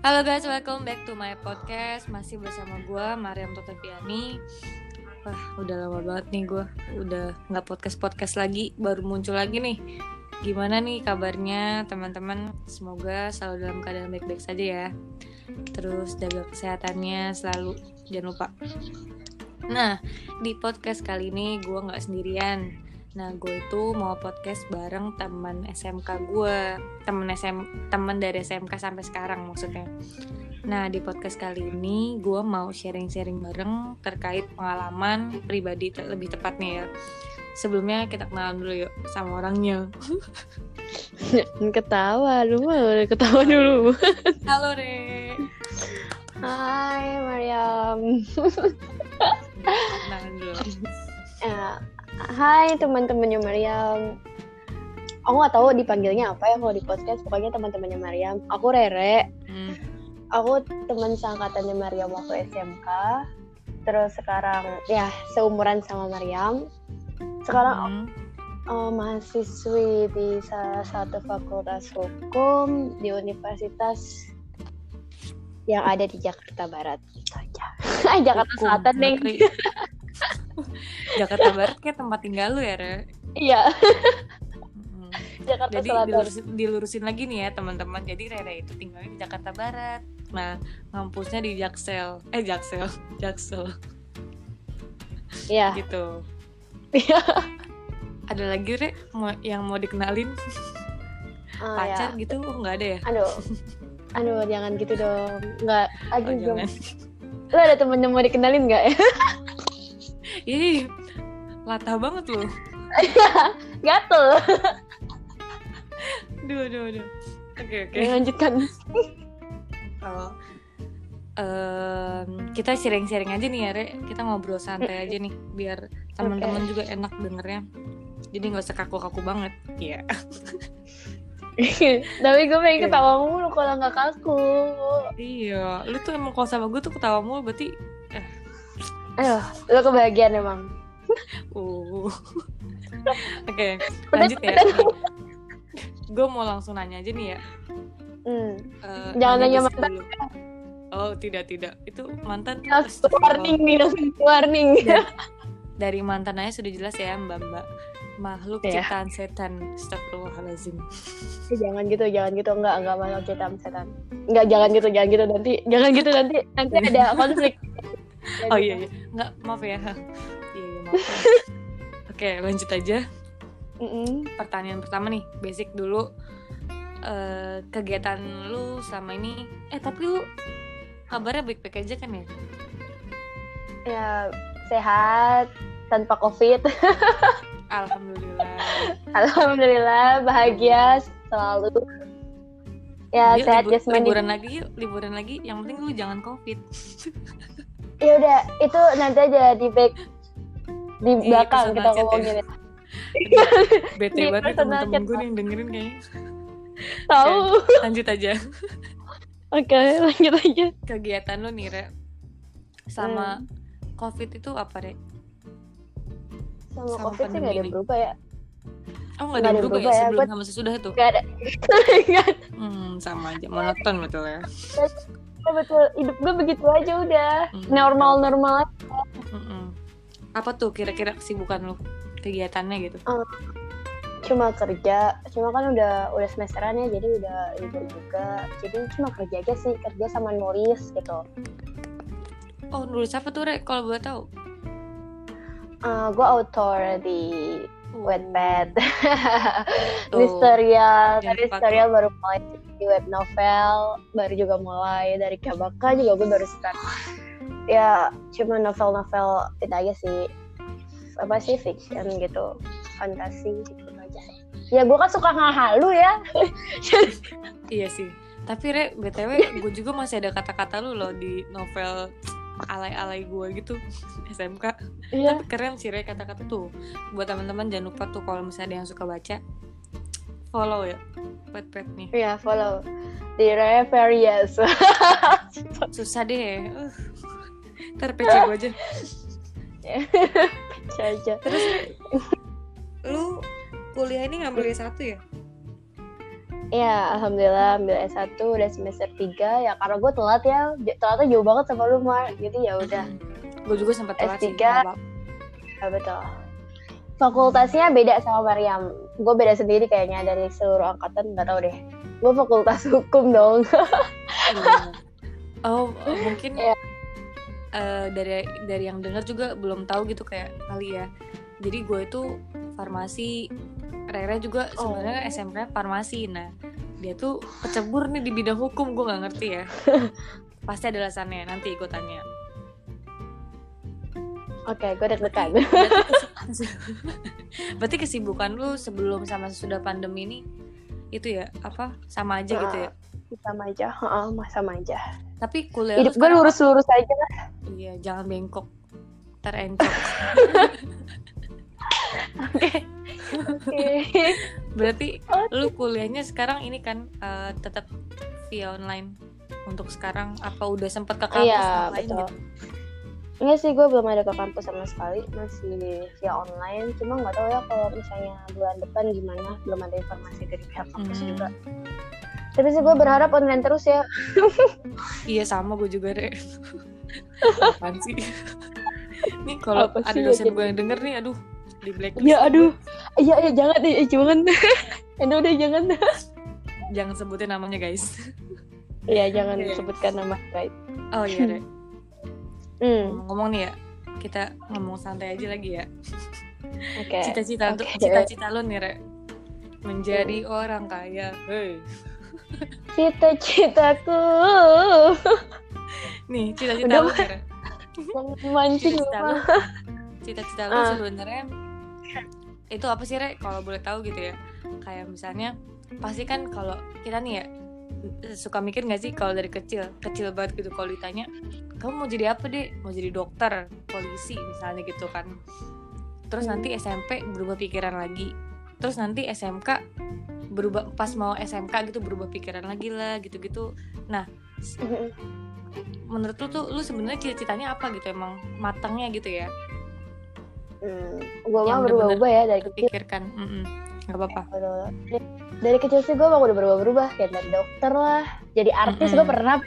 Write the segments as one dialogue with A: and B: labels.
A: Halo guys, welcome back to my podcast. Masih bersama gue, Mariam Toteviani. Wah, udah lama banget nih gue. Udah nggak podcast-podcast lagi, baru muncul lagi nih. Gimana nih kabarnya teman-teman? Semoga selalu dalam keadaan baik-baik saja ya. Terus jaga kesehatannya selalu, jangan lupa. Nah, di podcast kali ini gue nggak sendirian. Nah, gue itu mau podcast bareng teman SMK gue, temen SM, temen dari SMK sampai sekarang maksudnya. Nah, di podcast kali ini gue mau sharing-sharing bareng terkait pengalaman pribadi te- lebih tepatnya ya. Sebelumnya kita kenalan dulu yuk sama orangnya.
B: Ketawa, lu mah udah ketawa dulu.
A: Halo Re.
B: Hai Mariam.
A: Kenalan dulu.
B: Ya, hai teman-temannya Mariam. Aku nggak tahu dipanggilnya apa ya kalau di podcast. Pokoknya teman-temannya Mariam. Aku Rere.
A: Hmm.
B: Aku teman seangkatannya Mariam waktu SMK. Terus sekarang ya seumuran sama Mariam. Sekarang
A: Hmm.
B: eh, mahasiswi di salah satu fakultas hukum di universitas yang ada di Jakarta Barat. Itu aja. Jakarta Selatan, Neng.
A: Jakarta Barat kayak tempat tinggal lu ya, Re.
B: Iya,
A: Hmm.
B: Jakarta
A: Jadi
B: Selatan.
A: dilurusin, dilurusin lagi nih ya teman-teman. Jadi Rere itu tinggalnya di Jakarta Barat. Nah, ngampusnya di Jaksel. Eh Jaksel, Jaksel
B: Iya.
A: gitu.
B: Iya.
A: Ada lagi Re yang mau dikenalin
B: Ah,
A: pacar
B: ya.
A: gitu? Oh, nggak ada ya?
B: Aduh. Aduh, jangan gitu dong. Enggak, lagi
A: Oh,
B: dong.
A: jangan.
B: Lu ada temen yang mau dikenalin nggak ya?
A: Ih, latah banget loh.
B: Gatel.
A: Duh, duh, duh. Oke, oke.
B: Lanjutkan.
A: Oh. Em, kita sharing-sharing aja nih ya, Re. Kita ngobrol santai aja nih, biar teman-teman juga enak dengernya. Jadi nggak usah kaku-kaku banget. Iya.
B: Tapi gue pengen ketawa mulu kalau nggak kaku.
A: Iya, lu tuh emang kalau sama gue tuh ketawa mulu berarti
B: Aduh, lu kebahagiaan emang.
A: uh. Oke,
B: Udah,
A: lanjut ya. Gue mau langsung nanya aja nih ya.
B: Hmm.
A: Eh,
B: Jangan nanya mantan.
A: dulu. Oh, tidak tidak. Itu mantan
B: Langsung warning nih, langsung warning.
A: Dari, dari mantan aja sudah jelas ya, Mbak-mbak. Makhluk
B: Iya.
A: ciptaan setan. Astagfirullahalazim.
B: Eh, jangan gitu, jangan gitu, enggak, enggak mau kita setan. Enggak, jangan gitu, jangan gitu nanti, jangan gitu nanti, nanti ada konflik.
A: Oh iya iya. Enggak, maaf ya. Oke, lanjut aja.
B: Mm-mm.
A: pertanyaan pertama nih basic dulu Eh, kegiatan lu sama ini eh tapi lu kabarnya baik-baik aja kan ya
B: Ya sehat, tanpa covid.
A: alhamdulillah
B: Alhamdulillah, bahagia selalu. Ya
A: Yuk,
B: sehat
A: libur-
B: jasmani.
A: liburan lagi yuk liburan lagi yang penting lu jangan covid
B: Ya udah, itu nanti aja di back di
A: Di
B: belakang kita
A: ya.
B: ngomongin. ya.
A: bete
B: Di
A: banget ya temen-temen gue nih yang dengerin kayaknya
B: Tahu.
A: lanjut aja
B: Oke, lanjut aja.
A: kegiatan lu nih Re sama covid itu apa Re?
B: Sama,
A: Sama
B: covid sih nggak ada
A: ini.
B: berubah ya.
A: oh nggak ada yang berubah ya sebelum sama sesudah tuh
B: Nggak ada.
A: Hmm, sama aja monoton betul ya
B: Ya, betul, hidup gue begitu aja udah.
A: Hmm,
B: Normal-normal aja.
A: Apa tuh kira-kira kesibukan lu? Kegiatannya gitu.
B: Cuma kerja, cuma kan udah udah semesteran ya, jadi udah libur juga. Jadi cuma kerja aja sih, kerja sama nulis gitu.
A: Oh, nulis apa tuh, Rek? Kalau boleh tahu.
B: Eh, gue author di Wattpad. Di serial,
A: Jangan
B: tapi baru mulai di web novel, baru juga mulai dari Kabaka juga gue baru start. Ya, cuma novel-novel itu aja sih. Apa sih fiction gitu, fantasi gitu aja. Ya gue kan suka ngahalu ya.
A: Iya sih. Tapi, Rek, BTW, gue juga masih ada kata-kata lu loh di novel alay-alay gue gitu SMK
B: Iya.
A: tapi keren sih Rek kata-kata tuh buat teman-teman jangan lupa tuh kalau misalnya ada yang suka baca follow ya pet-pet nih
B: Iya, follow di Reverius.
A: susah deh uh. Ntar PC gue aja
B: aja.
A: terus lu kuliah ini ngambil S1 ya
B: Ya, alhamdulillah ambil S1 udah semester 3 ya karena gue telat ya. Telatnya jauh banget sama lu, Mar. Jadi ya udah.
A: Gue juga sempat telat
B: S3.
A: sih.
B: Ya, betul. Fakultasnya beda sama Mariam. Gue beda sendiri kayaknya dari seluruh angkatan, nggak tahu deh. Gue fakultas hukum dong.
A: Iya. oh, mungkin
B: Iya.
A: Eh, dari dari yang dengar juga belum tahu gitu kayak kali ya. Jadi gue itu farmasi, Rere juga
B: Oh.
A: sebenarnya SMP farmasi. Nah, dia tuh kecebur nih di bidang hukum, gue nggak ngerti ya. Pasti ada alasannya. Nanti gue tanya.
B: Oke, gue deg-degan.
A: Berarti, berarti kesibukan lu sebelum sama sesudah pandemi ini itu ya apa sama aja gitu ya.
B: sama aja, mah sama aja.
A: Tapi kuliah
B: Hidup gue lurus-lurus aja.
A: Iya, jangan bengkok. Terencok. Berarti lu kuliahnya sekarang ini kan eh, tetap via online untuk sekarang apa udah sempet ke kampus
B: Iya,
A: lain
B: betul.
A: gitu?
B: Enggak sih, gue belum ada ke kampus sama sekali, masih via online. Cuma nggak tahu ya kalau misalnya bulan depan gimana, belum ada informasi dari pihak kampus
A: Hmm.
B: juga. Tapi sih gue berharap online terus ya.
A: Iya sama gue juga deh. Apaan sih? nih kalau ada dosen
B: ya,
A: gue yang denger nih, aduh di blacklist.
B: Ya aduh, iya iya jangan deh, eh, jangan. Aduh deh jangan.
A: Jangan sebutin namanya guys.
B: Iya jangan
A: Oke.
B: sebutkan nama guys.
A: Oh iya deh.
B: Hmm,
A: Ngomong-ngomong nih ya, kita ngomong santai aja lagi ya.
B: oke.
A: Cita-cita untuk
B: Oke.
A: cita-cita lu nih, Re. Menjadi orang kaya. Hei.
B: Cita-citaku
A: Nih, cita-cita lu
B: mancing
A: Cita-cita. Cita-cita lu
B: Ah.
A: sebenarnya itu apa sih, Re? Kalau boleh tahu gitu ya. Kayak misalnya pasti kan kalau kita nih ya suka mikir gak sih kalau dari kecil kecil banget gitu kalau ditanya kamu mau jadi apa deh mau jadi dokter polisi misalnya gitu kan terus
B: Hmm.
A: nanti SMP berubah pikiran lagi terus nanti SMK berubah pas mau SMK gitu berubah pikiran lagi lah gitu-gitu nah menurut lu tuh lu sebenarnya cita-citanya apa gitu emang matangnya gitu ya
B: Hmm, gue mah berubah-ubah ya dari kecil.
A: pikirkan Mm-mm. nggak apa-apa
B: Betul. Dari, dari kecil sih gue emang udah berubah-berubah kayak dari dokter lah, jadi artis gue
A: Mm-mm.
B: pernah.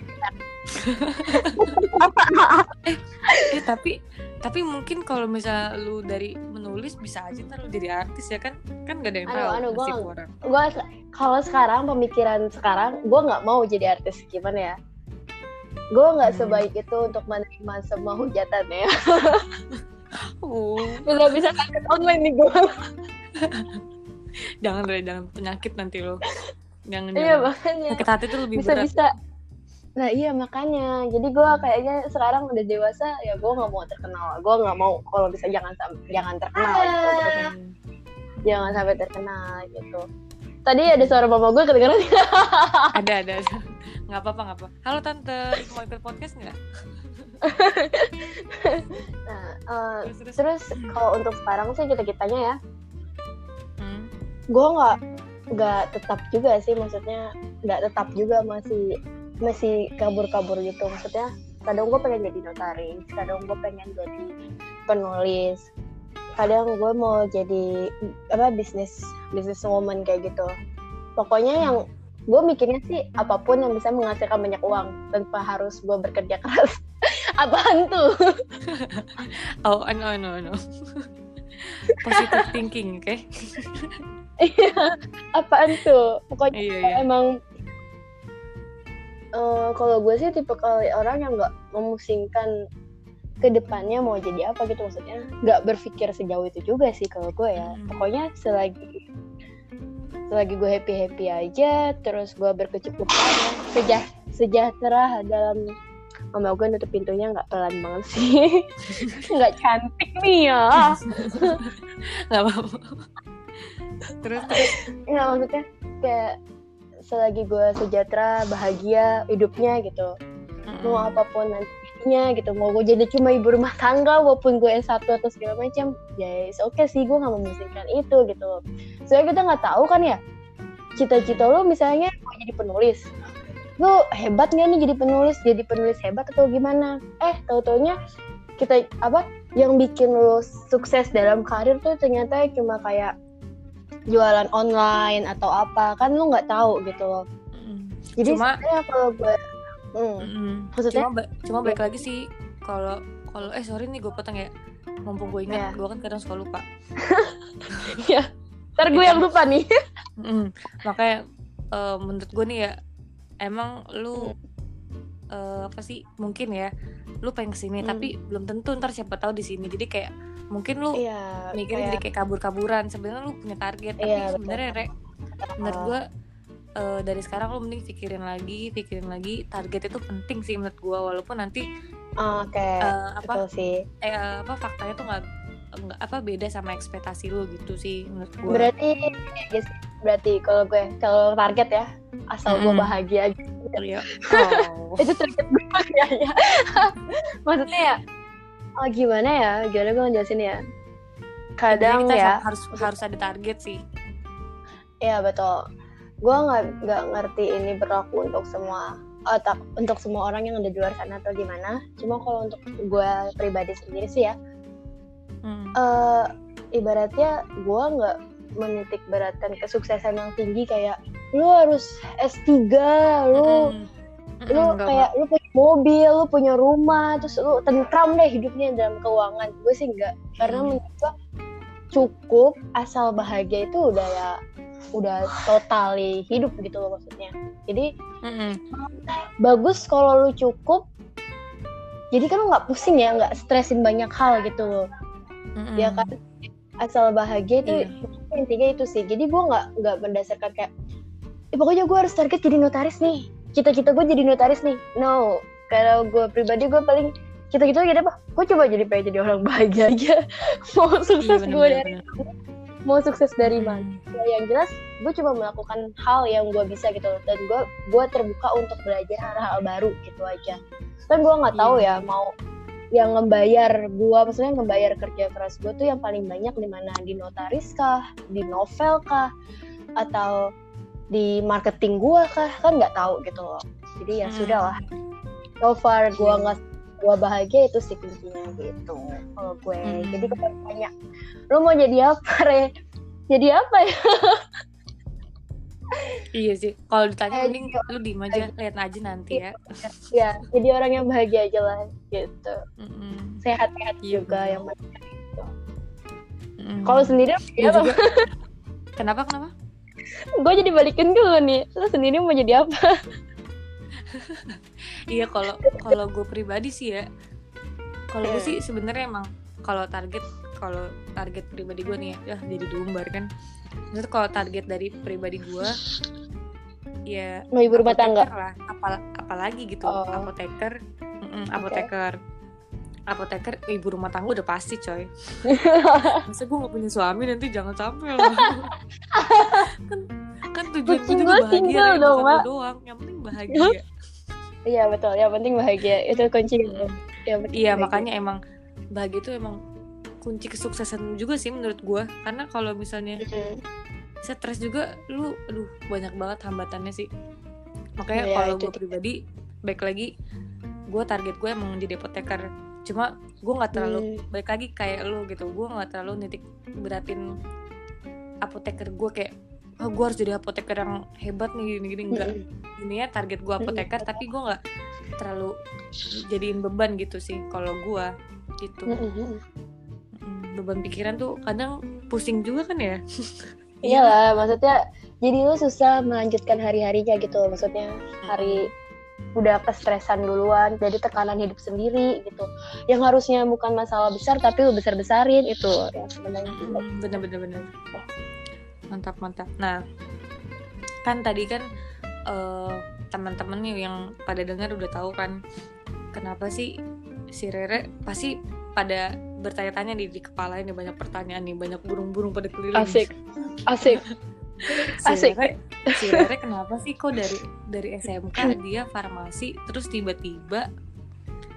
A: Eh tapi tapi mungkin kalau misalnya lu dari menulis bisa aja ntar lu jadi artis ya kan kan gak ada yang tahu
B: nggak-
A: orang
B: Gue kalau sekarang pemikiran sekarang gue nggak mau jadi artis gimana ya? Gue nggak
A: Hmm.
B: sebaik itu untuk menerima semua hujatan ya.
A: oh
B: Bisa bisa kaget online nih gue.
A: jangan deh jangan penyakit nanti lo jangan
B: Iya
A: jangan
B: makanya.
A: sakit hati tuh lebih
B: bisa
A: berat
B: bisa nah iya makanya. Jadi gue kayaknya sekarang udah dewasa ya gue nggak mau terkenal. Gue nggak mau kalau bisa jangan jangan terkenal gitu.
A: Hmm.
B: jangan sampai terkenal gitu. Tadi ada suara mama gue kedengeran.
A: Ada ada. Ada nggak apa apa nggak apa halo tante. Mau ikut podcast nggak?
B: Nah eh,
A: terus terus.
B: terus kalau untuk sekarang sih kita kitanya ya.
A: Hmm.
B: gue nggak nggak tetap juga sih maksudnya nggak tetap juga masih masih kabur-kabur gitu. Maksudnya kadang gue pengen jadi notaris kadang gue pengen jadi penulis kadang gue mau jadi apa bisnis bisnis woman kayak gitu. Pokoknya yang gue mikirnya sih apa pun yang bisa menghasilkan banyak uang tanpa harus gue bekerja keras. Apaan tuh?
A: Oh no no no positive thinking oke
B: apaan tuh? Pokoknya
A: iya iya.
B: emang eh, kalau gue sih tipe kali orang yang nggak memusingkan ke depannya mau jadi apa gitu maksudnya nggak berpikir sejauh itu juga sih kalau gue ya.
A: Mm.
B: pokoknya selagi selagi gue happy happy aja terus gue berkecukupan ya, sejah sejahtera dalam Mama gue nutup pintunya nggak pelan banget sih. Nggak cantik nih ya.
A: Nggak apa-apa. Terus terus?
B: Nggak maksudnya kayak selagi gue sejahtera bahagia hidupnya gitu. Mau
A: Mm-mm.
B: apa pun nantinya gitu. Mau gue jadi cuma ibu rumah tangga walaupun gue S1 atau segala macam ya oke sih gue nggak memusingkan itu gitu. Soalnya kita nggak tahu kan ya cita-cita lo misalnya mau jadi penulis. Lo hebat nggak nih jadi penulis? Jadi penulis hebat atau gimana? Eh tahu taunya kita apa yang bikin lo sukses dalam karir tuh ternyata cuma kayak jualan online atau apa kan lu nggak tahu gitu loh jadi
A: Cuma-
B: kalau gue hmm,
A: Mm-mm.
B: Maksudnya?
A: cuma ba- cuma baik lagi sih kalau kalau eh sorry nih gue potong ya mumpung gue ingat
B: Iya.
A: gue kan kadang suka lupa
B: ntar gue yang lupa nih
A: Mm-mm. makanya eh, menurut gue nih ya emang lu eh, apa sih mungkin ya lu pengen ke sini
B: Hmm.
A: tapi belum tentu ntar siapa tahu di sini jadi kayak mungkin lu
B: iya
A: mikirnya jadi
B: kayak
A: kayak kabur-kaburan sebenarnya lu punya target tapi
B: Iya,
A: sebenarnya Rek, menurut gue eh, dari sekarang lu mending pikirin lagi pikirin lagi target itu penting sih menurut gue walaupun nanti
B: oke
A: eh, apa
B: betul sih
A: eh, apa faktanya tuh nggak nggak apa beda sama ekspektasi lu gitu sih menurut gue
B: berarti ya sih, berarti kalau gue kalau target ya asal gue
A: Mm-mm.
B: bahagia
A: Iya. Oh.
B: itu target gue ya, ya. maksudnya ya oh, gimana ya gimana gue ngejelasin ya kadang
A: kita
B: ya
A: harus harus ada target sih
B: Iya betul. Gue nggak nggak ngerti ini berlaku untuk semua otak untuk semua orang yang ada di luar sana atau gimana. Cuma kalau untuk gue pribadi sendiri sih ya,
A: Hmm.
B: eh ibaratnya gue nggak menitik beratkan kesuksesan yang tinggi kayak lu harus S3, lu
A: Mm-mm.
B: lu
A: Mm-mm, nggak,
B: kayak lu punya mobil, lu punya rumah, terus lu tentram deh hidupnya dalam keuangan. Gue sih enggak, karena
A: Hmm.
B: menurut gue cukup asal bahagia itu udah ya udah totali hidup gitu loh maksudnya. Jadi.
A: Mm-mm.
B: bagus kalau lu cukup. Jadi kan lu nggak pusing ya, nggak stresin banyak hal gitu loh.
A: Mm-mm.
B: Ya kan? Asal bahagia itu
A: Iya.
B: intinya itu sih. Jadi gue nggak nggak mendasarkan kayak, "Eh, pokoknya gue harus target jadi notaris nih. Cita-cita gue jadi notaris nih. No, kalau gue pribadi gue paling cita-cita jadi apa? Gue coba jadi pengen jadi orang bahagia aja. Mau
A: Iya,
B: sukses gue dari mau sukses dari mana? Ya, yang jelas gue coba melakukan hal yang gue bisa gitu loh. dan gue gue terbuka untuk belajar hal-hal baru gitu aja. Kan gue nggak tahu
A: Iya.
B: ya mau yang ngebayar gue maksudnya ngebayar kerja keras gue tuh yang paling banyak di mana di notaris kah di novel kah atau di marketing gue kah kan nggak tahu gitu loh jadi ya
A: Hmm.
B: sudah lah so far gue
A: Iya.
B: nggak gue bahagia itu sih kuncinya gitu kalau gue
A: Hmm.
B: jadi kalau tanya lu mau jadi apa re jadi apa ya
A: Iya sih. Kalau ditanya
B: Eh,
A: mending lu diem aja, lihat aja nanti ya.
B: ya jadi orang yang bahagia aja lah gitu
A: Mm-mm.
B: sehat-sehat
A: Iya,
B: juga yang
A: Mm-mm.
B: kalau sendiri ya
A: juga. kenapa kenapa?
B: Gue jadi balikin dulu nih. Lu sendiri mau jadi apa?
A: Iya kalau kalau gue pribadi sih ya. Kalau gue sih sebenarnya emang kalau target kalau target pribadi gue nih ya, ya jadi diumbar kan. Maksudnya kalau target dari pribadi gue ya
B: mau ibu rumah tangga?
A: lah. Apal apalagi gitu.
B: Oh.
A: apoteker. Mm-mm, apoteker apoteker ibu rumah tangga udah pasti coy. Masa gue gak punya suami nanti jangan sampai lah. Kan kan tujuan gue juga bahagia
B: single dong,
A: bukan lo doang yang penting bahagia.
B: Iya betul yang penting bahagia itu kunci
A: iya
B: bahagia.
A: makanya emang bahagia itu emang kunci kesuksesan juga sih menurut gue karena kalau misalnya
B: Mm.
A: stres juga lu aduh banyak banget hambatannya sih. Makanya
B: Iya,
A: kalau gue pribadi baik lagi gue target gue emang jadi apoteker cuma gue nggak terlalu
B: Hmm.
A: baik lagi kayak lu gitu. Gue nggak terlalu nitik beratin apoteker gue kayak oh, gue harus jadi apoteker yang hebat nih gini gini. Enggak
B: Mm.
A: ini ya target gue apoteker tapi gue nggak terlalu jadiin beban gitu sih kalau gue gitu.
B: Mm, mm, mm.
A: Mm, beban pikiran tuh kadang pusing juga kan ya?
B: Iyalah maksudnya jadi lu susah melanjutkan hari-harinya gitu. Maksudnya hari udah kestresan duluan jadi tekanan hidup sendiri gitu. Yang harusnya bukan masalah besar tapi lu besar besarin itu ya sebenarnya.
A: Mm, bener bener bener. Mantap mantap. Nah kan tadi kan eh, teman-teman nih yang pada dengar udah tahu kan kenapa sih si Rere pasti pada bertanya-tanya di, di kepala ini banyak pertanyaan nih banyak burung-burung pada keliling.
B: Asik. Asik
A: si
B: asik.
A: Rere, si Rere kenapa sih kok dari dari SMK dia farmasi terus tiba-tiba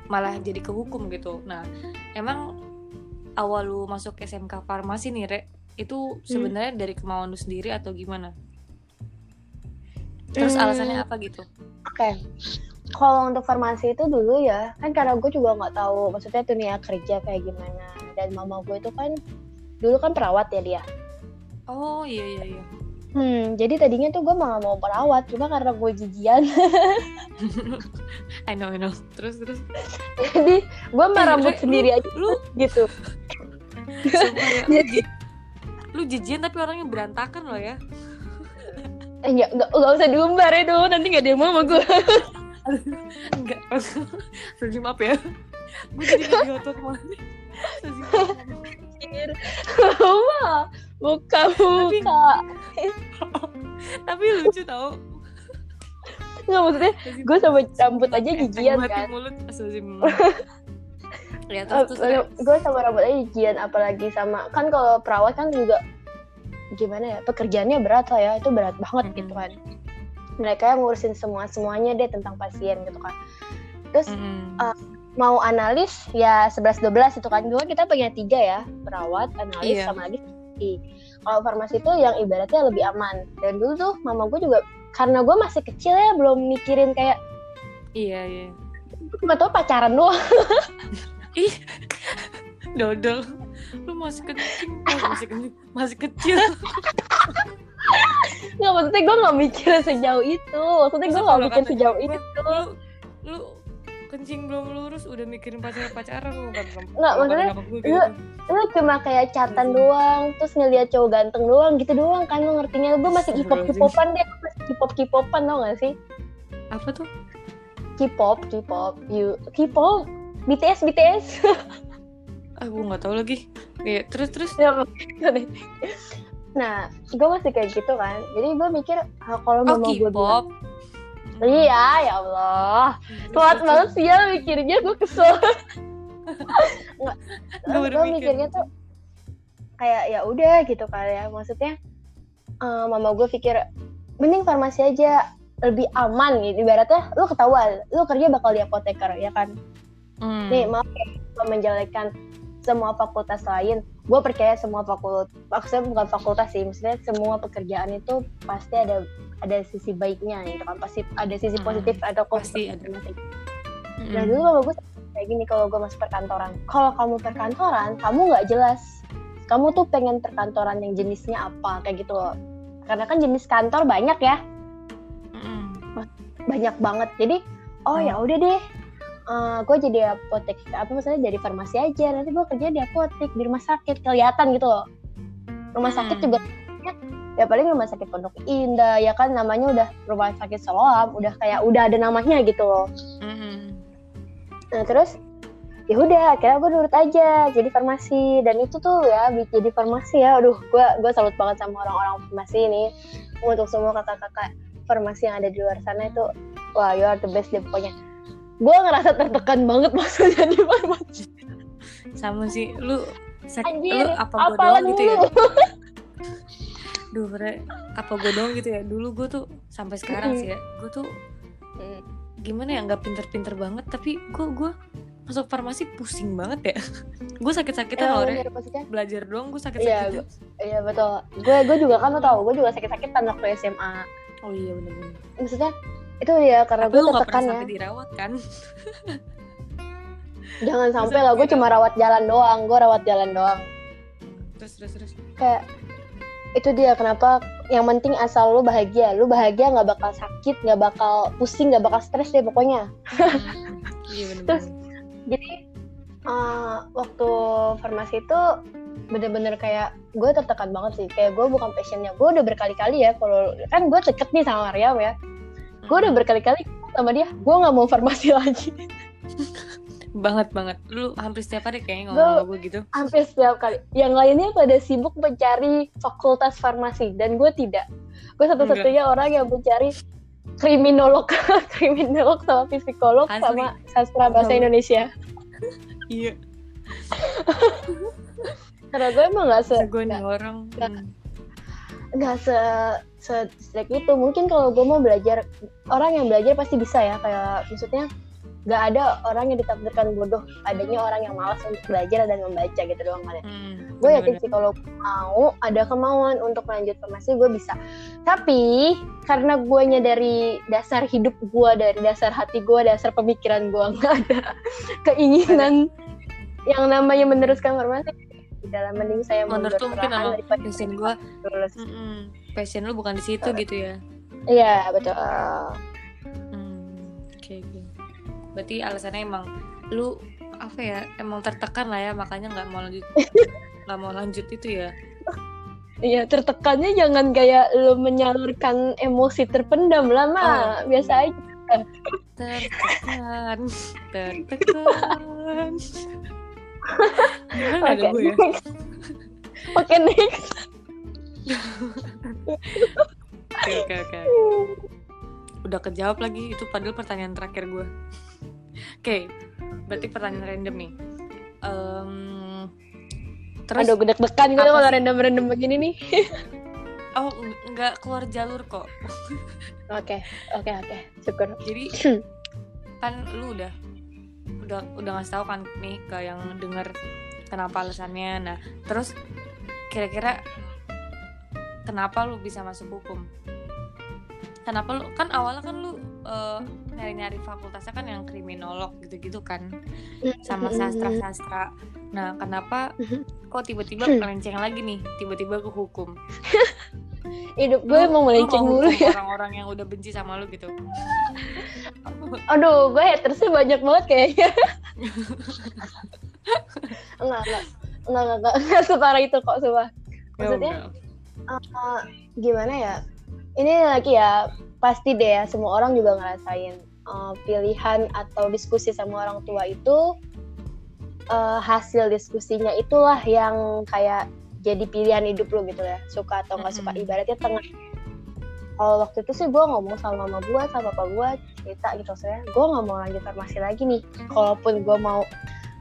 A: malah jadi ke hukum gitu nah emang awal lu masuk SMK farmasi nih Re itu sebenarnya dari kemauan lu sendiri atau gimana terus
B: Hmm.
A: alasannya apa gitu
B: Oke. Kalau untuk farmasi itu dulu ya, kan karena gue juga nggak tahu maksudnya dunia kerja kayak gimana. Dan mama gue itu kan dulu kan perawat ya dia.
A: Oh iya iya iya.
B: Hmm, jadi tadinya tuh gue malah mau perawat, cuma karena gue jijian,
A: I know I know. Terus terus.
B: jadi gue mah
A: Eh,
B: rambut
A: Re,
B: sendiri aja
A: Lu
B: gitu.
A: sumpah ya, lu, ji- lu jijian tapi orangnya berantakan loh ya.
B: Eh, ya, nggak, nggak usah diumbar ya dong, nanti nggak ada yang mau sama gue.
A: Enggak. Sorry maaf ya. Gue jadi nggak diotot malah. Sorry,
B: buka buka.
A: Tapi lucu tau.
B: Nggak maksudnya, gue sama rambut aja
A: di
B: kan.
A: mulut. Ya terus terus.
B: gue sama rambut aja jijian, apalagi sama kan kalau perawat kan juga gimana ya pekerjaannya berat lah ya, itu berat banget
A: Mm-mm.
B: gitu kan. Mereka yang ngurusin semua semuanya deh tentang pasien gitu kan. Terus
A: Mm-mm.
B: uh, mau analis ya 11 12 itu kan dua kita punya tiga ya perawat analis
A: Iya.
B: sama lagi farmasi. kalau farmasi itu yang ibaratnya lebih aman dan dulu tuh mama gue juga karena gue masih kecil ya belum mikirin kayak
A: Iya iya.
B: cuma tau pacaran doang
A: Ih, dodol. Lu masih oh, masih kencing, masih kecil.
B: nggak maksudnya gue nggak mikir sejauh itu maksudnya gue nggak
A: kalau
B: mikir sejauh itu
A: lu kencing belum lurus udah mikirin pacar pacaran lu kan?
B: Nggak, maksudnya, lu- lu cuma kayak catatan doang terus ngeliat cowok ganteng doang gitu doang kan lu ngertinya gue masih hip hopan deh masih hip hopan tau gak sih
A: apa tuh?
B: K-pop, K-pop, you K-pop, BTS, BTS.
A: Ah, gue nggak tahu lagi. Iya, terus terus.
B: Ya, nah, gue masih kayak gitu kan. Jadi gue mikir ah, kalau
A: Oh,
B: mama gue bilang,
A: K-pop.
B: Iya ya Allah, telat banget sih ya mikirnya gue kesel. Gue
A: mikir.
B: mikirnya tuh kayak ya udah gitu kan ya. Maksudnya eh, mama gue pikir mending farmasi aja lebih aman gitu. Ibaratnya lu ketahuan, lu kerja bakal di apoteker ya kan.
A: Hmm.
B: Nih maaf ya, menjelekkan semua fakultas lain. Gue percaya semua fakultas, maksudnya bukan fakultas sih, maksudnya semua pekerjaan itu pasti ada ada sisi baiknya gitu kan, pasti ada sisi
A: Mm,
B: positif atau
A: pasti ada.
B: masing-masing.
A: Mm-mm.
B: Nah dulu mama gue kayak gini kalau gue masuk perkantoran, kalau kamu perkantoran, kamu nggak jelas, kamu tuh pengen perkantoran yang jenisnya apa kayak gitu loh. Karena kan jenis kantor banyak ya,
A: Mm-mm.
B: banyak banget. Jadi oh
A: Hmm.
B: ya udah deh, gue jadi apotek apa maksudnya jadi farmasi aja. Nanti gue kerja di apotek di rumah sakit kelihatan gitu loh. Rumah sakit
A: Hmm.
B: juga ya paling rumah sakit Pondok Indah ya kan namanya udah rumah sakit Siloam, udah kayak udah ada namanya gitu loh.
A: Mm-mm.
B: Nah terus ya udah akhirnya gue nurut aja jadi farmasi dan itu tuh ya jadi farmasi ya aduh gue gue salut banget sama orang-orang farmasi ini untuk semua kakak-kakak farmasi yang ada di luar sana itu wah you are the best deh pokoknya gue ngerasa tertekan banget masuk jadi farmasi
A: Sama sih, lu sak-
B: anjir
A: lu apa
B: apalan
A: doang gitu ya? Duh, bre, apa gue doang gitu ya? Dulu gue tuh sampai sekarang sih ya, gue tuh
B: Hmm.
A: gimana ya nggak pinter-pinter banget, tapi gue gue masuk farmasi pusing banget ya. gue sakit-sakitan
B: Ya,
A: loh,
B: maksudnya
A: Belajar doang gue sakit-sakitan.
B: iya betul gue gue juga kan lo tau gue juga sakit-sakitan waktu SMA
A: Oh iya bener-bener.
B: maksudnya itu ya karena gue tertekan ya
A: sampai dirawat kan?
B: jangan sampai lah gue
A: dirawat?
B: cuma rawat jalan doang gue rawat jalan doang
A: Terus terus terus.
B: kayak itu dia kenapa yang penting asal lu bahagia lu bahagia nggak bakal sakit nggak bakal pusing nggak bakal stres deh pokoknya
A: Hmm, iya.
B: Terus, jadi eh, waktu farmasi itu bener-bener kayak gue tertekan banget sih kayak gue bukan passionnya gue udah berkali-kali ya kalau kan gue deket nih sama Mariam ya gue udah berkali-kali sama dia gue nggak mau farmasi lagi
A: banget banget. Lu hampir setiap hari kayaknya ngomong sama gue gitu.
B: hampir setiap kali yang lainnya pada sibuk mencari fakultas farmasi dan gue tidak gue satu-satunya orang yang mencari kriminolog kriminolog sama psikolog
A: Asli.
B: sama sastra bahasa. Indonesia
A: Iya.
B: karena gue emang nggak se
A: Gue orang.
B: nggak-
A: hmm.
B: nggak se se strict itu. Mungkin kalau gue mau belajar orang yang belajar pasti bisa ya. Kayak maksudnya nggak ada orang yang ditakdirkan bodoh. Adanya orang yang malas untuk belajar dan membaca gitu doang kan.
A: Hmm,
B: gue yakin sih kalau mau ada kemauan untuk lanjut farmasi gue bisa. Tapi karena gue dari dasar hidup gue dari dasar hati gue dasar pemikiran gue nggak ada keinginan yang namanya meneruskan farmasi gitu lah mending saya mundur
A: tuh mungkin
B: daripada
A: gue
B: lulus
A: passion lu bukan di situ gitu ya
B: iya betul
A: Hmm, oke oke. Berarti alasannya emang lu apa ya? Emang tertekan lah ya, makanya nggak mau lanjut nggak mau lanjut itu ya.
B: Iya tertekannya jangan kayak lu menyalurkan emosi terpendam lah mah
A: Oh.
B: biasa aja
A: Tertekan, tertekan.
B: Oke,
A: gue ya?
B: next. Oke.
A: Oke oke. Udah kejawab lagi itu padahal pertanyaan terakhir gue. Oke, berarti pertanyaan random nih. Em, terus
B: Aduh gue deg-degan gue
A: apa
B: kalau random-random begini nih.
A: oh ng- nggak keluar jalur kok.
B: Oke oke oke syukur.
A: jadi kan lu udah udah udah ngasih tahu kan nih ke yang denger kenapa alasannya nah terus kira-kira kenapa lu bisa masuk hukum? Kenapa lu kan awalnya kan lu eh, nyari-nyari fakultasnya kan yang kriminolog gitu-gitu kan sama sastra-sastra. Nah kenapa kok tiba-tiba melenceng lagi nih tiba-tiba ke hukum?
B: Hidup gue
A: Lu-
B: emang melenceng
A: mau
B: mulu ya.
A: orang-orang yang udah benci sama lu gitu?
B: Aduh gue hatersnya banyak banget kayaknya. enggak enggak. Enggak enggak enggak, enggak separah itu kok sumpah. Maksudnya
A: Ya
B: eh, gimana ya? Ini lagi ya pasti deh ya semua orang juga ngerasain eh, pilihan atau diskusi sama orang tua itu eh, hasil diskusinya itulah yang kayak jadi pilihan hidup lu gitu ya suka atau nggak suka. Ibaratnya tengah kalau waktu itu sih gue ngomong sama mama gue sama papa gue cerita gitu saya gue nggak mau lanjut farmasi lagi nih kalaupun gue mau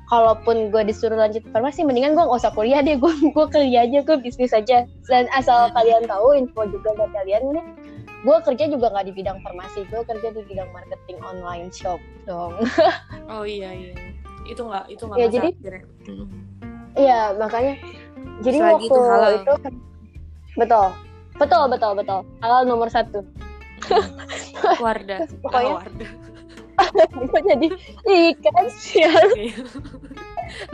B: kalaupun gue disuruh lanjut farmasi mendingan gue nggak usah kuliah deh gue gue kuliah aja gue bisnis aja dan asal
A: Hmm.
B: kalian tahu info juga buat kalian nih gue kerja juga nggak di bidang farmasi gue kerja di bidang marketing online shop dong
A: Oh iya iya. Itu nggak itu nggak
B: Ya, jadi- iya makanya jadi
A: Selagi
B: waktu
A: itu halal.
B: itu betul betul betul betul halal nomor satu
A: Wardah.
B: Pokoknya-
A: Ah, Wardah.
B: gue jadi ikan sih?
A: Iya.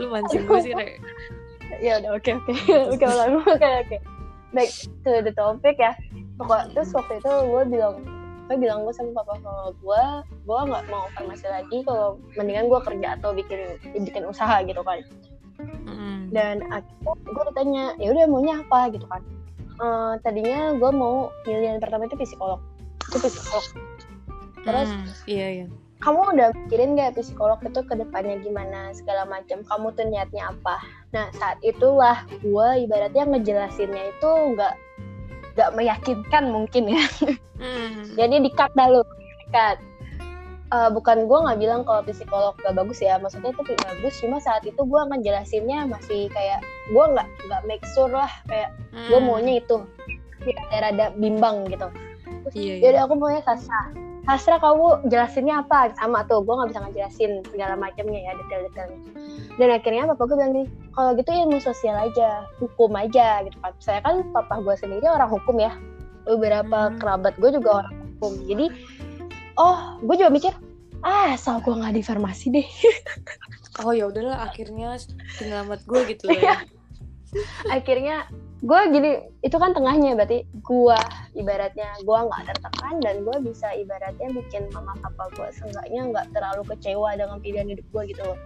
A: Lu mancing gue sih, Re.
B: ya udah oke oke. Oke oke oke. Back to the topic ya. Pokok terus waktu itu gue bilang gue bilang gue sama papa mama gue gue nggak mau farmasi lagi kalau mendingan gue kerja atau bikin bikin usaha gitu kan.
A: Mm.
B: dan akhirnya gue ditanya ya udah maunya apa? Gitu kan. Eh, tadinya gue mau pilihan pertama itu psikolog. Itu psikolog. Terus
A: Mm, Iya iya.
B: Kamu udah mikirin gak psikolog itu ke depannya gimana segala macam? Kamu tuh niatnya apa? Nah saat itulah gue ibaratnya ngejelasinnya itu nggak nggak meyakinkan mungkin ya.
A: Mm.
B: jadi dikat dah lu dikat Eh, bukan gue nggak bilang kalau psikolog gak bagus ya maksudnya itu bagus. Cuma saat itu gue ngejelasinnya masih kayak gue nggak nggak make sure lah kayak gue
A: Mm.
B: maunya itu Kayak rada bimbang gitu. Terus
A: Iya
B: ya
A: iya.
B: udah aku maunya sastra sastra kamu jelasinnya apa sama tuh gue nggak bisa ngejelasin segala macamnya ya detail-detailnya dan akhirnya papa gue bilang gini kalau gitu ilmu sosial aja hukum aja gitu kan saya kan papa gue sendiri orang hukum ya beberapa
A: Hmm.
B: kerabat gue juga orang hukum jadi oh gue juga mikir ah asal gue nggak di farmasi deh
A: Oh ya udahlah akhirnya penyelamat gue gitu
B: Iya.
A: ya.
B: akhirnya gue gini itu kan tengahnya berarti gue ibaratnya gue nggak tertekan dan gue bisa ibaratnya bikin mama papa gue seenggaknya nggak terlalu kecewa dengan pilihan hidup gue gitu loh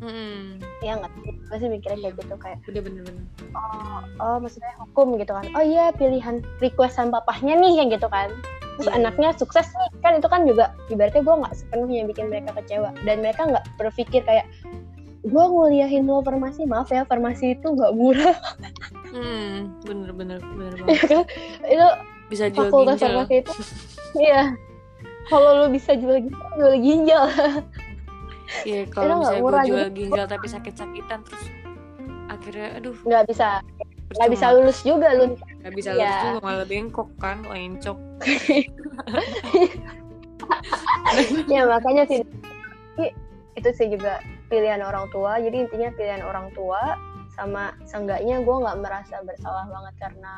A: Mm.
B: ya nggak gue sih mikirnya kayak gitu kayak
A: Udah bener-bener.
B: oh, oh maksudnya hukum gitu kan oh iya pilihan requestan papahnya nih yang gitu kan terus
A: Iya.
B: anaknya sukses nih kan itu kan juga ibaratnya gue nggak sepenuhnya bikin mereka kecewa dan mereka nggak berpikir kayak gue nguliahin lo farmasi maaf ya farmasi itu nggak murah.
A: Mm. Bener-bener bener
B: ya
A: banget.
B: kan? Itu
A: Bisa jual
B: fakultas
A: ginjal.
B: farmasi itu iya. Kalau lu bisa jual ginjal jual ginjal.
A: Iya kalau misalnya gue
B: murah,
A: jual
B: jadi-
A: ginjal tapi sakit-sakitan terus akhirnya aduh.
B: Nggak bisa. Nggak bisa lulus juga lu
A: nggak bisa lulus
B: Iya.
A: juga malah bengkok kan lencok.
B: Ya makanya sih. Itu sih juga pilihan orang tua jadi intinya pilihan orang tua sama seenggaknya gue nggak merasa bersalah banget karena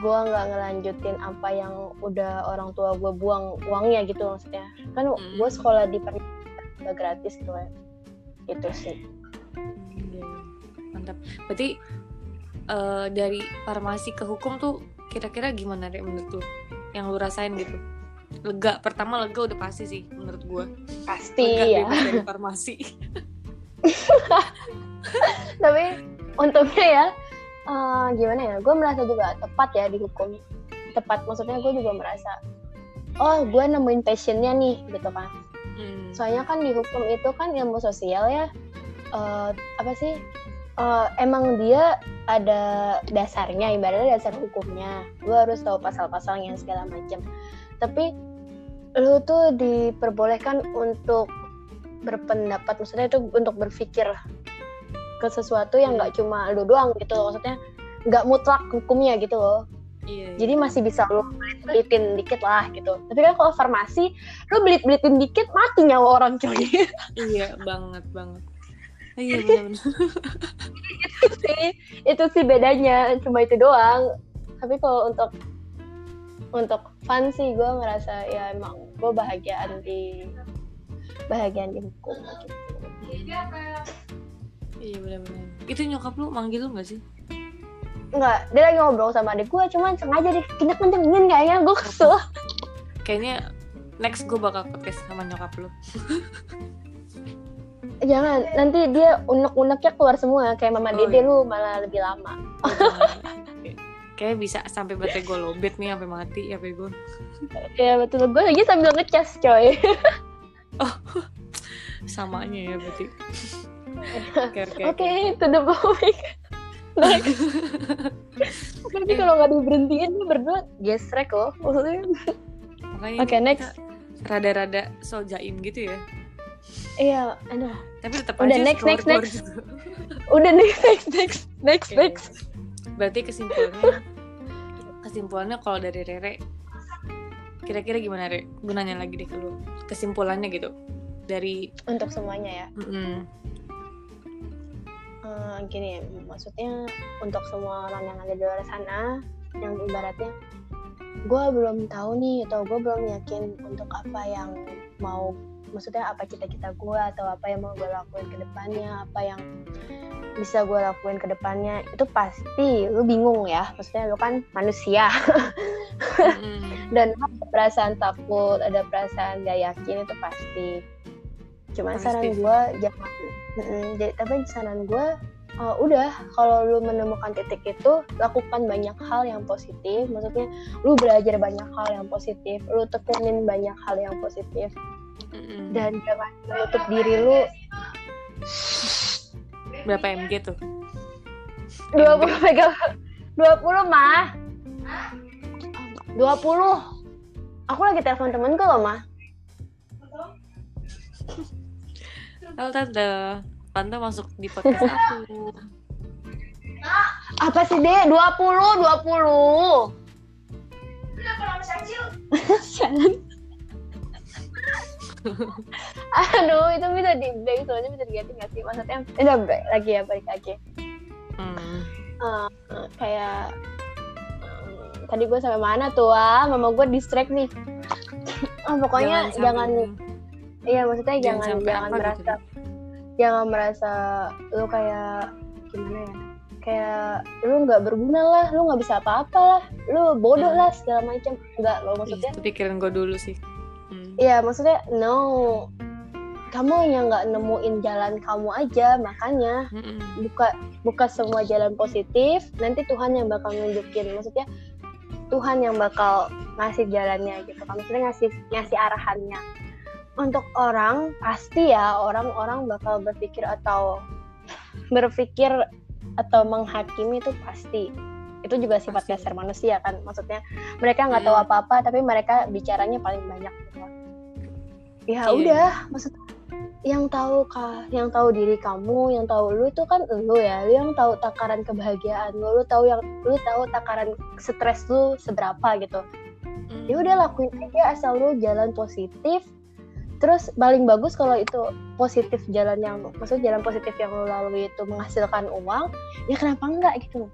B: gue nggak ngelanjutin apa yang udah orang tua gue buang uangnya gitu maksudnya. Kan
A: Hmm.
B: gue sekolah di udah gratis gitu ya itu sih.
A: Iya, mantap. Berarti eh, dari farmasi ke hukum tuh kira-kira gimana deh menurut lu? Yang lu rasain gitu lega. Pertama lega udah pasti sih menurut gua.
B: Pasti
A: lega
B: ya.
A: dari farmasi
B: tapi untungnya ya eh, gimana ya gue merasa juga tepat ya di hukum. Tepat maksudnya gue juga merasa oh gue nemuin passionnya nih gitu kan.
A: Hmm.
B: soalnya kan di hukum itu kan ilmu sosial ya eh, apa sih Eh, emang dia ada dasarnya ibaratnya dasar hukumnya. Lu harus tahu pasal-pasalnya segala macam tapi lu tuh diperbolehkan untuk berpendapat maksudnya itu untuk berpikir ke sesuatu yang nggak cuma lu doang gitu loh. Maksudnya nggak mutlak hukumnya gitu loh.
A: Iya, iya.
B: jadi masih bisa lu belit-belitin dikit lah gitu. Tapi kan kalau farmasi lu belit-belitin dikit mati nyawa orang coy
A: iya banget banget. Iya benar-benar
B: itu sih itu sih bedanya cuma itu doang. Tapi kalau untuk untuk fun sih gue ngerasa ya emang gue bahagiaan di bahagiaan di hukum gitu.
A: iya benar-benar itu nyokap lu manggil lu nggak sih
B: Enggak, dia lagi ngobrol sama adik gue, cuman sengaja dikinyak kencengin kayaknya gue kesel.
A: kayaknya next gue bakal podcast sama nyokap lu
B: Jangan, nanti dia unek-uneknya keluar semua kayak mama
A: Oh,
B: dede
A: iya.
B: lu malah lebih lama.
A: Kayak bisa sampai baterai gue lobet nih sampai mati ya gue
B: Ya betul, gue lagi sambil ngecas coy.
A: samanya ya berarti oke oke
B: Oke, itu the point. Next. Tapi kalau nggak diberhentiin dia berdua gesrek loh. Maksudnya, Oke,
A: kita
B: next.
A: rada-rada so jaim gitu ya
B: iya, aduh.
A: tapi tetap
B: Udah,
A: aja
B: next, next, next. Udah nih, next, next, next,
A: Oke.
B: next.
A: Berarti kesimpulannya kesimpulannya kalau dari Rere kira-kira gimana Re? Gue nanya lagi deh ke lu kesimpulannya gitu dari
B: Untuk semuanya ya.
A: mm,
B: Eh, gini, maksudnya untuk semua orang yang ada di luar sana, yang ibaratnya gue belum tahu nih atau gue belum yakin untuk apa yang mau maksudnya apa cita-cita gue atau apa yang mau gue lakuin ke depannya apa yang bisa gue lakuin ke depannya itu pasti lu bingung ya. Maksudnya lu kan manusia.
A: Mm,
B: dan ada perasaan takut ada perasaan gak yakin itu pasti. Cuman
A: Pasti.
B: saran gue jangan jadi tapi saran gue uh, udah kalau lu menemukan titik itu lakukan banyak hal yang positif. Maksudnya lu belajar banyak hal yang positif lu tekunin banyak hal yang positif dan jangan menutup diri lu.
A: Berapa mg tuh?
B: 20 megabyte 20 mah 20 aku lagi telepon temenku loh mah
A: halo tante. Tante masuk di podcast aku.
B: Apa sih deh 20 20 Jangan. Aduh, itu bisa di break soalnya bisa diganti nggak sih? Maksudnya, udah break lagi ya, balik lagi.
A: Hmm.
B: Eh, kayak eh, tadi gue sampai mana tuh ah? Mama gue distract nih. Oh, pokoknya jangan, iya maksudnya
A: jangan
B: jangan jangan
A: gitu
B: merasa jangan merasa lu kayak gimana ya? Kayak lu nggak berguna lah, lu nggak bisa apa-apa lah, lu bodoh
A: Hmm.
B: lah segala macam. Enggak lo maksudnya.
A: itu pikiran gue dulu sih.
B: Iya, maksudnya no. Kamu yang nggak nemuin jalan kamu aja, makanya
A: Mm-mm.
B: buka buka semua jalan positif. Nanti Tuhan yang bakal nunjukin. Maksudnya Tuhan yang bakal ngasih jalannya gitu. kan. Maksudnya ngasih ngasih arahannya. Untuk orang pasti ya orang-orang bakal berpikir atau berpikir atau menghakimi itu pasti. Itu juga sifat
A: Pasti.
B: dasar manusia kan. Maksudnya mereka nggak tahu apa-apa tapi mereka bicaranya paling banyak gitu. Ya
A: Iya.
B: udah, maksudnya yang tahu kah, yang tahu diri kamu, yang tahu lu itu kan lu ya, lu yang tahu takaran kebahagiaan lu, lu tahu yang lu tahu takaran stres lu seberapa gitu.
A: Hmm.
B: Ya udah lakuin aja asal lu jalan positif. Terus paling bagus kalau itu positif jalan yang maksudnya jalan positif yang lu lalui itu menghasilkan uang, ya kenapa enggak gitu.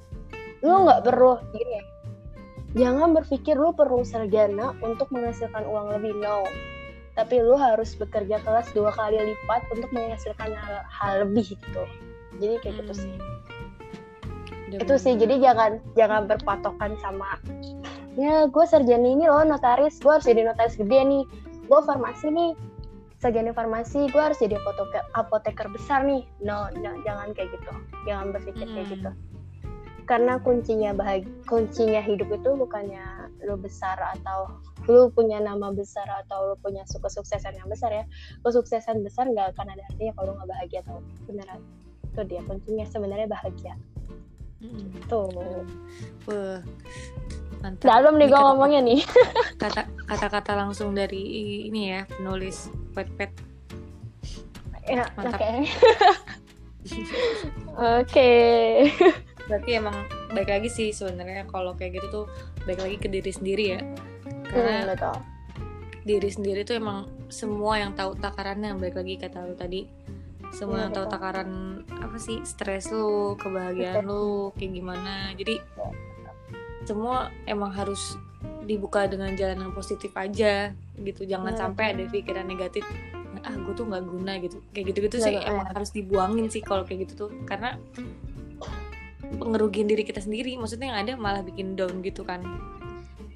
B: Lu
A: Hmm.
B: nggak perlu gini. Jangan berpikir lu perlu sarjana untuk menghasilkan uang lebih no tapi lu harus bekerja keras dua kali lipat untuk menghasilkan hal, hal lebih gitu. Jadi kayak gitu sih.
A: Udah
B: itu sih jadi jangan jangan berpatokan sama ya gue sarjana ini loh notaris. Gue harus jadi notaris gede nih. Gue farmasi nih. Sarjana farmasi gue harus jadi apoteker apoteker besar nih. No, no jangan kayak gitu. Jangan berpikir kayak
A: Mm.
B: gitu. Karena kuncinya bahagia kuncinya hidup itu bukannya lu besar atau lu punya nama besar atau lu punya kesuksesan yang besar ya kesuksesan besar nggak akan ada artinya kalau lu nggak bahagia tau beneran. Itu dia kuncinya sebenarnya bahagia.
A: Mm-mm.
B: tuh
A: Wah, mantap.
B: dalam nih gue ngomongnya nih.
A: kata kata-kata langsung dari ini ya penulis pet-pet
B: ya
A: Mantap.
B: oke. Oke.
A: Berarti emang baik lagi sih sebenarnya kalau kayak gitu tuh baik lagi ke diri sendiri ya. Karena
B: Hmm, betul.
A: diri sendiri tuh emang semua yang tahu takarannya baik lagi kata lu tadi. Semua
B: Iya,
A: yang tahu
B: betul.
A: takaran apa sih? Stres lu kebahagiaan lu kayak gimana. Jadi semua emang harus dibuka dengan jalan yang positif aja gitu. Jangan
B: Iya,
A: sampai ada pikiran negatif ah gue tuh nggak guna gitu. Kayak gitu-gitu
B: Iya,
A: sih
B: betul.
A: emang harus dibuangin sih kalau kayak gitu tuh. Karena ngerugiin diri kita sendiri maksudnya yang ada malah bikin down gitu kan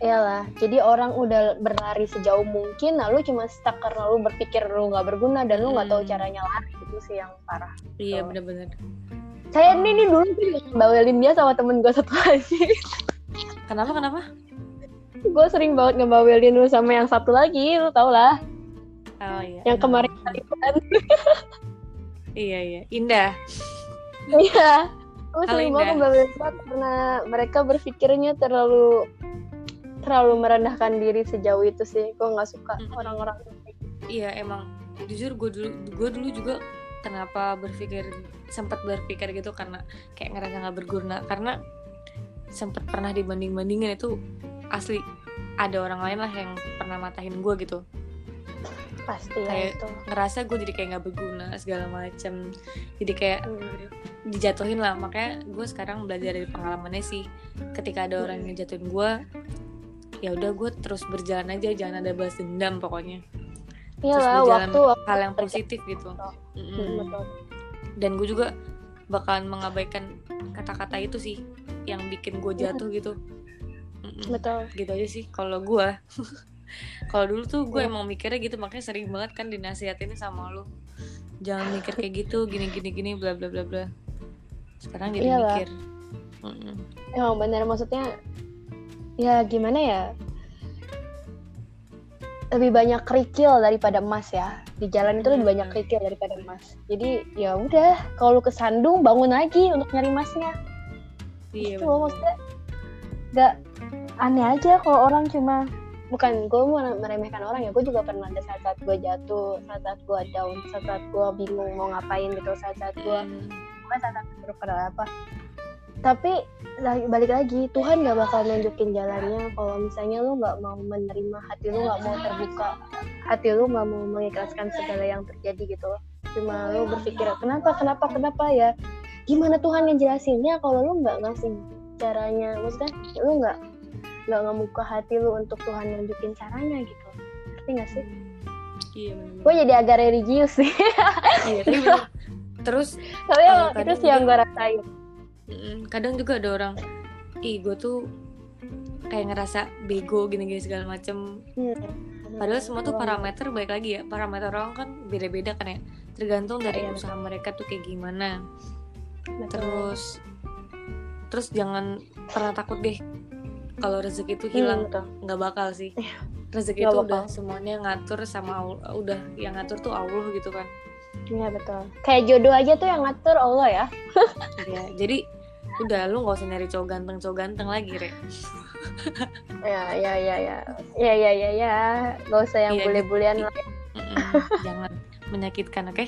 B: Iyalah, jadi orang udah berlari sejauh mungkin, lalu cuma stuck karena lu berpikir lu nggak berguna dan lu nggak tahu
A: Hmm.
B: caranya lari itu sih yang parah.
A: iya bener-bener
B: Saya ini nih dulu tuh juga ngebawelin dia sama temen gue satu lagi.
A: kenapa kenapa
B: gue sering banget ngebawelin lu sama yang satu lagi, lu tau lah.
A: oh iya
B: Yang kemarin
A: Hmm.
B: itu kan.
A: iya iya indah
B: Iya. Gue
A: Halo,
B: sering banget karena mereka berpikirnya terlalu terlalu merendahkan diri sejauh itu sih. Gue nggak suka orang-orang
A: iya emang. Jujur gue dulu gue dulu juga kenapa berpikir sempat berpikir gitu karena kayak ngerasa nggak berguna. Karena sempat pernah dibanding bandingin itu asli ada orang lain lah yang pernah matahin gue gitu
B: pasti ya
A: Kayak-
B: itu.
A: ngerasa gue jadi kayak nggak berguna segala macam jadi kayak
B: Hmm.
A: dijatuhin lah makanya gue sekarang belajar dari pengalamannya sih ketika ada orang yang jatuhin gue ya udah gue terus berjalan aja jangan ada balas dendam pokoknya
B: Iya
A: terus
B: lah, waktu waktu
A: hal yang
B: terjadi.
A: positif gitu
B: Betul.
A: Mm-mm.
B: Hmm, betul.
A: dan gue juga bakalan mengabaikan kata-kata itu sih yang bikin gue
B: Iya.
A: jatuh gitu Mm-mm.
B: Betul.
A: gitu aja sih kalau gue kalau dulu tuh gue
B: Iya.
A: emang mikirnya gitu makanya sering banget kan dinasihatin sama lu jangan mikir kayak gitu gini gini gini bla bla bla bla sekarang jadi
B: Iyalah.
A: mikir Mm-mm.
B: Emang benar maksudnya ya gimana ya? Lebih banyak kerikil daripada emas ya. Di jalan itu lebih banyak kerikil daripada emas. Jadi ya udah, kalau lu kesandung bangun lagi untuk nyari emasnya.
A: iya
B: itu
A: bener.
B: maksudnya gak aneh aja kalau orang cuma bukan gue mau meremehkan orang ya gue juga pernah ada saat-saat gue jatuh saat-saat gue down saat-saat gue bingung mau ngapain gitu saat-saat gue
A: Mm.
B: pokoknya saat-saat buruk pada apa. Tapi balik lagi Tuhan gak bakal nunjukin jalannya kalau misalnya lu nggak mau menerima hati lu nggak mau terbuka hati lu nggak mau mengikhlaskan segala yang terjadi gitu. Cuma lu berpikir kenapa kenapa kenapa ya? Gimana Tuhan yang jelasinnya kalau lu nggak ngasih caranya? Maksudnya lu nggak nggak ngebuka hati lu untuk Tuhan nunjukin caranya gitu. Ngerti gak sih?
A: Iya bener
B: gue jadi agak religius sih.
A: Iya tapi bener. terus
B: tapi
A: Kalau
B: emang itu sih yang gue rasain.
A: Kadang juga ada orang ih gue tuh kayak ngerasa bego gini-gini segala macem.
B: Hmm.
A: Padahal semua tuh parameter baik lagi ya parameter orang kan beda-beda kan ya. Tergantung dari
B: Iya,
A: usaha mereka tuh kayak gimana.
B: Betul.
A: terus terus jangan pernah takut deh kalau rezeki itu
B: Hmm,
A: hilang
B: betul.
A: nggak bakal sih rezeki
B: Nggak
A: itu udah semuanya ngatur sama Allah, udah yang ngatur tuh Allah gitu kan
B: Iya betul. Kayak jodoh aja tuh yang ngatur Allah ya.
A: ya jadi udah lu nggak usah nyari cowok ganteng cowok ganteng lagi re
B: Ya ya ya ya. Ya ya ya ya. Gak usah yang
A: Iya,
B: bule-bulean lah.
A: Mm-mm, jangan menyakitkan oke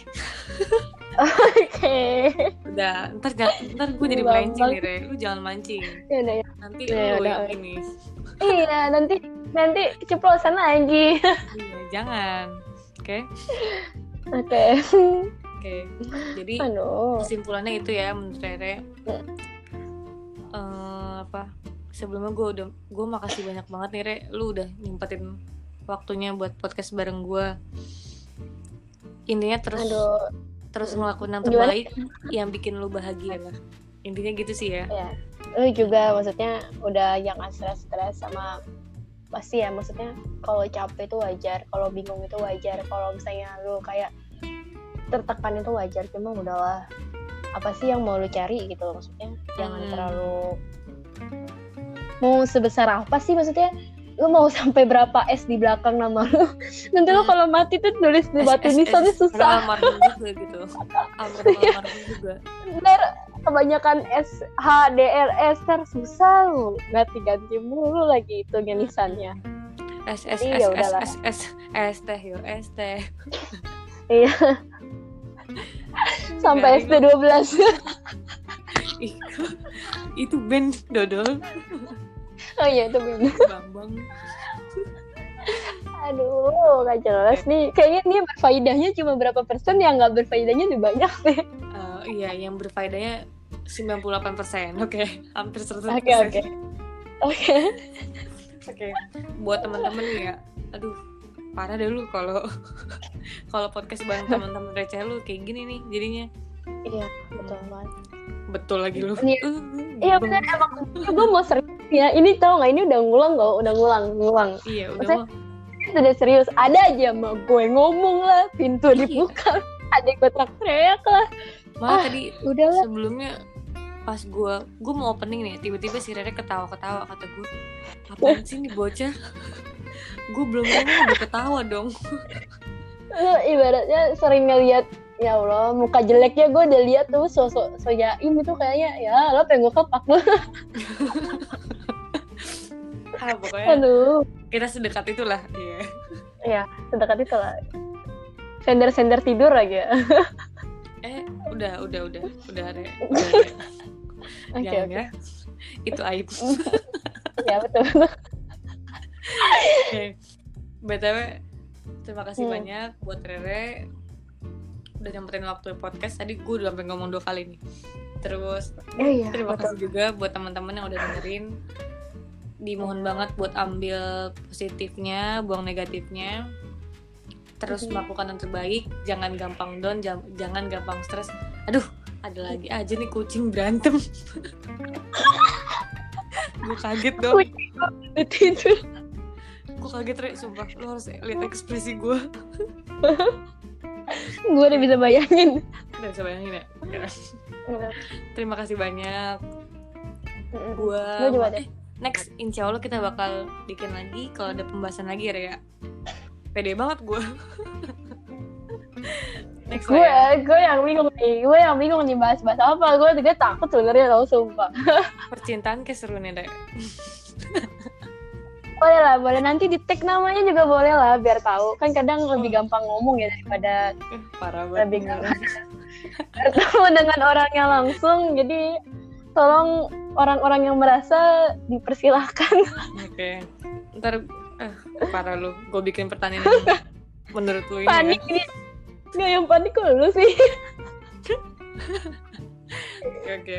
B: Oke.
A: udah ntar ntar gue jadi melenceng nih re lu jangan mancing
B: Ya udah ya.
A: nanti
B: Ya,
A: lu
B: udah.
A: yang ini
B: Iya nanti nanti keceplosan lagi.
A: iya jangan oke
B: Oke.
A: oke jadi
B: Aduh.
A: kesimpulannya itu ya menurut Rere
B: Hmm.
A: Eh, apa sebelumnya gue udah gue makasih banyak banget nih Re lu udah nyempetin waktunya buat podcast bareng gue intinya terus
B: Aduh.
A: terus ngelakuin yang
B: Gimana?
A: terbaik yang bikin lu bahagia lah. Intinya gitu sih ya.
B: Ya lu juga maksudnya udah jangan stres-stres sama pasti ya maksudnya kalau capek itu wajar kalau bingung itu wajar kalau misalnya lu kayak tertekan itu wajar cuma udahlah. Apa sih yang mau lu cari gitu loh maksudnya? Jangan
A: Hmm.
B: terlalu mau sebesar apa sih maksudnya lu mau sampai berapa S di belakang nama lu? Nanti lu kalau mati tuh nulis di batu
A: S- S-
B: nisannya
A: S-
B: susah
A: juga gitu. Almarhum juga.
B: Ntar kebanyakan S H D R S ntar susah lu. Ganti-ganti mulu lagi itu nisannya.
A: S S
B: Jadi
A: S S. S S S teh yo S teh
B: iya. Sampai
A: Garing.
B: SD 12
A: Ih, itu band dodol
B: oh iya itu bener.
A: Bambang.
B: Aduh gak jelas nih. Kayaknya ini berfaedahnya cuma berapa persen yang nggak berfaedahnya lebih banyak deh.
A: Eh, iya yang berfaedahnya 98 persen. Oke hampir 100
B: oke oke. Oke.
A: Oke, buat teman-teman ya, aduh parah deh lu kalau kalau podcast bareng teman-teman receh lu kayak gini nih jadinya.
B: Iya betul banget.
A: Betul lagi lu.
B: Iya.
A: Uh,
B: iya
A: bang.
B: bener emang. Gue mau serius ya ini tau nggak? Ini udah ngulang kok udah ngulang ngulang.
A: Iya udah
B: Maksudnya- udah serius. Ada aja sama gue ngomong lah pintu
A: Iya.
B: dibuka ada gue teriak lah.
A: Malah
B: Ah.
A: tadi
B: udahlah
A: sebelumnya pas gua gua mau opening nih tiba-tiba si Rere ketawa-ketawa kata gue apaan sih nih bocah? Gue belum ngomong udah ketawa dong.
B: Lu ibaratnya sering ngeliat ya Allah muka jeleknya gue udah lihat tuh sosok soyaim itu kayaknya ya lo pengen gue kepak
A: ah, pokoknya
B: aduh
A: kita sedekat itulah iya
B: ya sedekat itu lah sender sender tidur lagi ya
A: eh udah udah udah udah Re. udah
B: oke
A: Jangan
B: oke
A: ya itu aib
B: ya betul
A: Oke. BTW terima kasih
B: Hmm.
A: banyak buat Rere udah nyempetin waktu podcast. Tadi gue udah sampai ngomong dua kali nih. Terus
B: oh iya
A: terima
B: betul
A: kasih juga buat teman-teman yang udah dengerin. Dimohon banget buat ambil positifnya, buang negatifnya. Terus
B: Mhm.
A: melakukan yang terbaik, jangan gampang down, jam- jangan gampang stres. Aduh, ada lagi aja nih kucing berantem. gue kaget dong.
B: tidur
A: Gue kaget Re, sumpah. Lo harus lihat ekspresi gue.
B: gue udah bisa bayangin
A: Udah bisa bayangin ya? Terima kasih banyak.
B: Gue juga deh
A: eh, next insya Allah kita bakal bikin lagi kalau ada pembahasan lagi ya. Pede banget gue. next
B: gue
A: ya.
B: gue yang bingung nih gue yang bingung nih bahas bahas apa gue juga takut sebenarnya tau sumpah
A: Percintaan kayak seru nih, Re.
B: boleh lah boleh nanti di tag namanya juga boleh lah biar tahu kan kadang lebih gampang ngomong ya daripada
A: Eh, parah banget.
B: lebih gampang bertemu dengan orangnya langsung jadi tolong orang-orang yang merasa dipersilahkan
A: Oke. Ntar eh parah lu. Gue bikin pertanyaan yang menurut lu ini
B: panik
A: ya.
B: ini nggak yang panik kok lu sih
A: Oke, oke.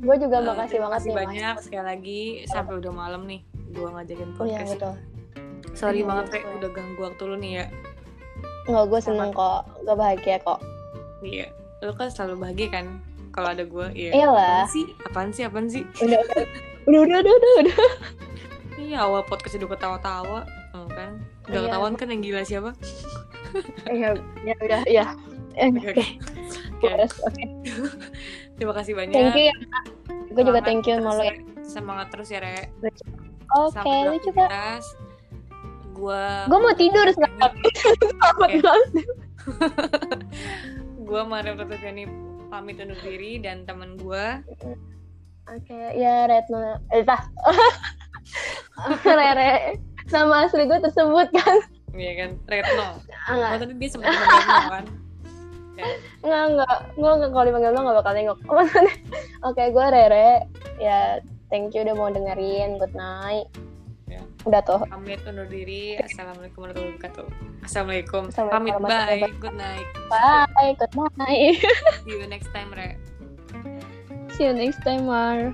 B: gue juga
A: Eh,
B: makasih
A: terima
B: banget nih Mas.
A: banyak sekali lagi sampai udah malam nih gue ngajakin
B: iya
A: podcast.
B: betul
A: Sorry
B: Iya,
A: banget
B: betul.
A: udah ganggu waktu lu nih ya.
B: nggak gue seneng kok gue bahagia kok
A: Iya, lu kan selalu bahagia kan kalau ada gue. Iya.
B: Iyalah.
A: Apaan sih? Apaan sih? Apaan sih?
B: udah udah udah udah udah udah.
A: Iya, awal podcast udah ketawa-tawa, oh, kan? Udah
B: Iya.
A: ketahuan kan yang gila siapa?
B: Iya, ya udah ya
A: Oke,
B: oke
A: Terima kasih banyak.
B: thank you ya gue juga thank you sama lo ya
A: ya. Semangat terus ya, Re.
B: oke
A: Sampai
B: lu juga.
A: Gua
B: gue mau tidur selamat banget
A: gua Maria Prativiani pamit undur diri dan teman gua.
B: Oke ya Retno. Eh Rere. Nama asli gue tersebut kan?
A: Iya kan, Retno.
B: Ah,
A: Oh, tadi dia sempat Retno kan.
B: nggak nggak. Gue nggak kalau dipanggil lo nggak bakal nengok. Oke gue Rere. Ya thank you udah mau dengerin. Good night. Udah tuh
A: Pamit undur diri. Assalamualaikum warahmatullahi wabarakatuh. Assalamualaikum.
B: Assalamualaikum
A: Pamit, bye. Good night.
B: bye good night
A: See you next time, Re.
B: see you next time Mar